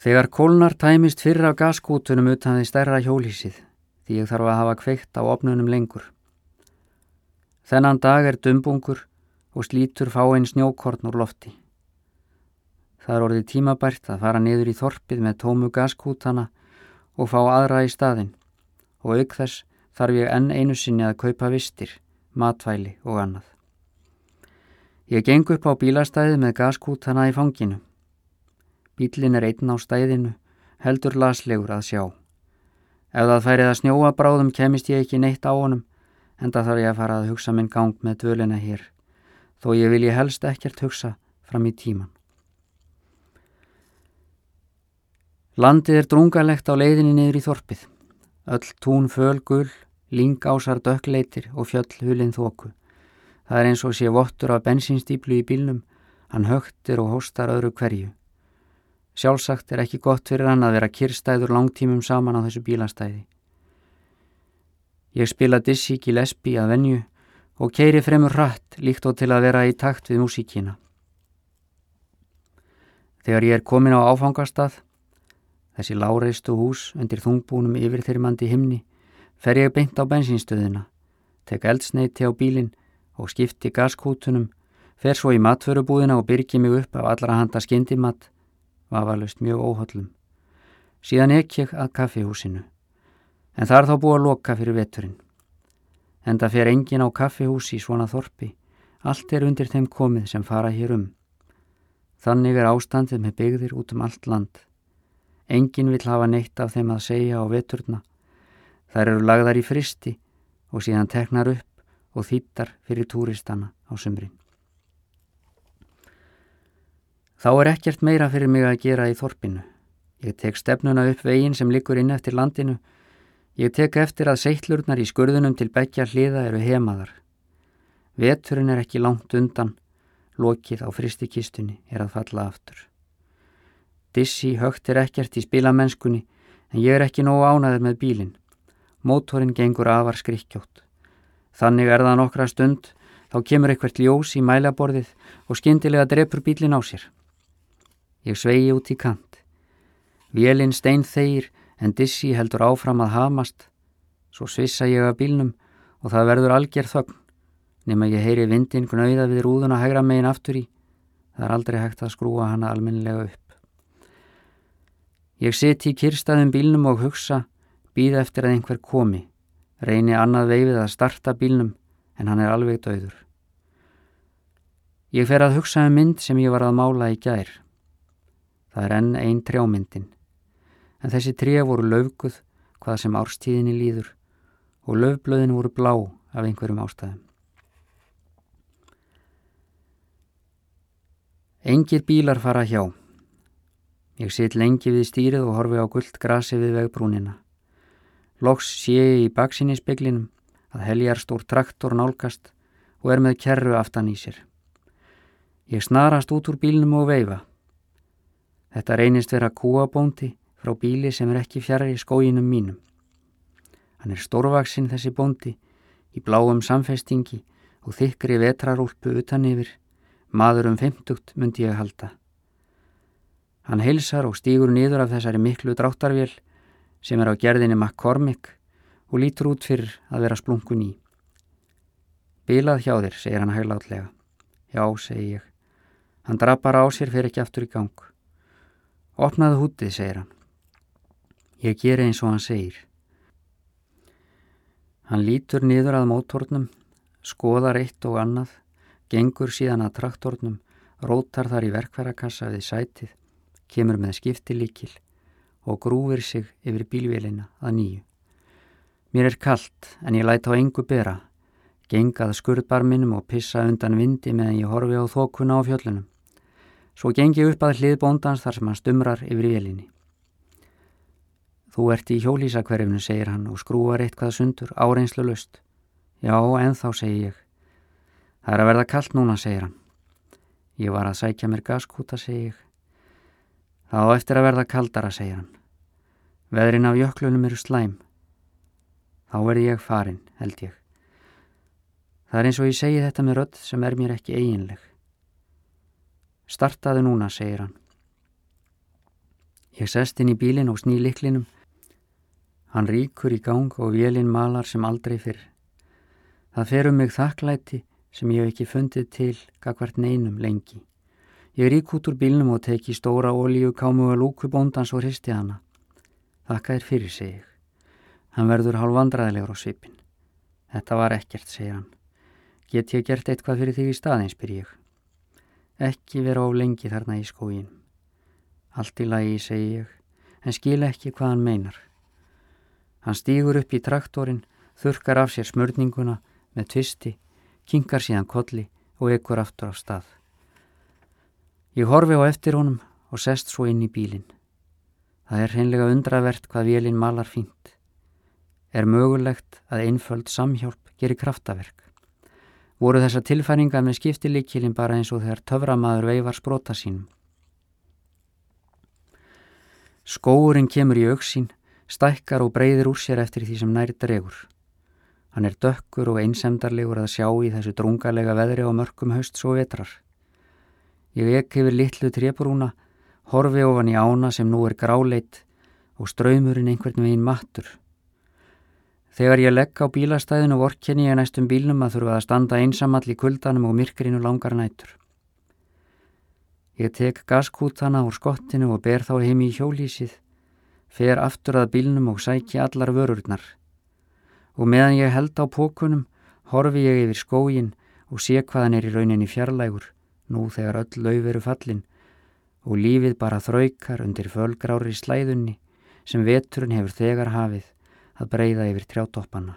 Þegar kólnar tæmist fyrir af gaskútunum utan því stærra hjólísið því ég þarf að hafa kveikt á opnunum lengur. Þennan dag er dumbungur og slítur fá einn snjókorn úr lofti. Það er orðið tímabært að fara niður í þorpið með tómu gaskútana og fá aðra í staðin og auk þess þarf ég enn einu sinni að kaupa vistir, matvæli og annað. Ég geng upp á bílastæði með gaskútana í fanginu. Bílin er einn á stæðinu, heldur laslegur að sjá. Ef það færið að snjóa bráðum kemist ég ekki neitt á honum, en það þarf ég að fara að hugsa minn gang með dvölina hér, þó ég vil ég helst ekkert hugsa fram í tíman. Landið er drungalegt á leiðinni niður í þorpið. Öll tún fölgul, lingásar dökkleitir og fjöll hulinn þóku. Það er eins og sé vottur af bensinstýplu í bílnum, hann högtir og hóstar öðru hverju. Sjálfsagt er ekki gott fyrir hann að vera kyrstæður langtímum saman á þessu bílastæði. Ég spila Dizzy Gillespie að venju og keiri fremur hratt líkt og til að vera í takt við músíkina. Þegar ég er komin á áfangastað, þessi láreistu hús undir þungbúnum yfirþyrmandi himni, fer ég beint á bensinstöðina, tek eldsneiti á bílinn og skipti gaskútunum, fer svo í matförubúðina og byrki mig upp af allra handa skindimatt vafalust mjög óhaldum. Síðan ekki ég að kaffihúsinu, en það er þá búið að loka fyrir veturinn. En það fer engin á kaffihúsi í svona þorpi, allt er undir þeim komið sem fara hér um. Þannig er ástandið með byggðir út um allt land. Engin vil hafa neitt af þeim að segja á veturna. Þær eru lagðar í fristi og síðan teknar upp og þýttar fyrir túristana á sumrin. Þá er ekkert meira fyrir mig að gera í þorpinu. Ég tek stefnuna upp veginn sem liggur inn eftir landinu. Ég tek eftir að seitlurnar í skurðunum til begja hliða eru hemaðar. Veturinn er ekki langt undan, lokið á fristikistunni er að falla aftur. Dissi högt er ekkert í spilamennskunni en ég er ekki nógu ánaður með bílinn. Mótorinn gengur afar skrikkjótt. Þannig er það nokkra stund, þá kemur eitthvert ljós í mælaborðið og skindilega drefur bílinn á sér. Ég svegi út í kant. Vélinn stein þeir en Dissi heldur áfram að hamast. Svo svissa ég að bílnum og það verður algjör þögn. Nefn að ég heyri vindin gnauða við rúðuna hægra megin aftur í. Það er aldrei hægt að skrúa hana almennilega upp. Ég seti í kyrstaðum bílnum og hugsa, býða eftir að einhver komi. Reyni annað veifið að starta bílnum en hann er alveg döður. Ég fer að hugsa um mynd sem ég var að mála í gær. Það er enn einn trjámyndin. En þessi tré voru löfguð hvað sem árstíðinni líður og löfblöðin voru blá af einhverjum ástæðum. Engir bílar fara hjá. Ég sitt lengi við stýrið og horfi á gullt grasi við vegbrúnina. Loks sé ég í baksinni speklinum að heljar stór traktor nálgast og er með kerru aftan í sér. Ég snarast út úr bílnum og veifa. Þetta reynist vera kúabóndi frá bíli sem er ekki fjara í skóginum mínum. Hann er stórvaksinn þessi bóndi í bláum samfestingi og þykri vetrarúlpu utan yfir, maður um femtugt myndi ég halda. Hann heilsar og stýgur niður af þessari miklu dráttarvél sem er á gerðinni McCormick og lítur út fyrir að vera splunkun í. Bilað hjá þér, segir hann hæglátlega. Já, segi ég. Hann drapar á sér fyrir ekki aftur í gang. Opnaðu hútið, segir hann. Ég ger eins og hann segir. Hann lítur niður að mótornum, skoðar eitt og annað, gengur síðan að traktornum, rótar þar í verkværakassa við sætið, kemur með skiptilíkil og grúfir sig yfir bílvélina að nýju. Mér er kallt en ég læta á engu bera, gengað skurðbarminum og pissa undan vindi meðan ég horfi á þókuna á fjöllunum. Svo gengi upp að hlið bóndans þar sem hann stumrar yfir vélinni. Þú ert í hjólísakverfinu, segir hann og skrúar eitthvað sundur, áreinslu löst. Já, en þá segi ég. Það er að verða kallt núna, segir hann. Ég var að sækja mér gaskúta, segi ég. Það á eftir að verða kaldara, segir hann. Veðrin af jöklunum eru slæm. Þá verði ég farin, held ég. Það er eins og ég segi þetta með rödd sem er mér ekki eiginleg. Startaðu núna, segir hann. Ég sest inn í bílinn og sný liklinum. Hann ríkur í gang og vélinn malar sem aldrei fyrr. Það fer um mig þakklæti sem ég hef ekki fundið til gagvart neinum lengi. Ég rík út úr bílnum og teki stóra ólíu kámu að lúku bóndans og hristi hana. Þakka er fyrir, segi ég. Hann verður hálf vandraðilegur á svipin. Þetta var ekkert, segir hann. Get ég gert eitthvað fyrir þig í staðin, spyr ég. Ekki vera á lengi þarna í skógin. Allt í lagi, segi ég, en skil ekki hvað hann meinar. Hann stýgur upp í traktorinn, þurkar af sér smörninguna með tvisti, kinkar síðan kolli og ekkur aftur á stað. Ég horfi á eftir honum og sest svo inn í bílinn. Það er hreinlega undravert hvað vélinn malar fínt. Er mögulegt að einföld samhjálp gerir kraftaverk. Voru þessa tilfæringa með skiptilikilin bara eins og þegar töframaður veifar sprota sínum. Skóurinn kemur í auksín, stækkar og breyðir úr sér eftir því sem nær dregur. Hann er dökkur og einsemdarlegur að sjá í þessu drungalega veðri á mörgum haust svo vetrar. Ég ekki yfir litlu trebrúna, horfi ofan í ána sem nú er gráleitt og ströymurinn einhvern veginn mattur. Þegar ég legg á bílastæðinu vorkenni ég næstum bílnum að þurfa að standa einsamall í kuldanum og myrkrinu langar nætur. Ég tek gaskútana úr skottinu og ber þá heim í hjólísið, fer aftur að bílnum og sæki allar vörurnar. Og meðan ég held á pókunum, horfi ég yfir skógin og sé hvaðan er í rauninni fjarlægur, nú þegar öll lauf eru fallin, og lífið bara þraukar undir fölgrári slæðunni sem veturinn hefur þegar hafið að breyða yfir trjátoppana.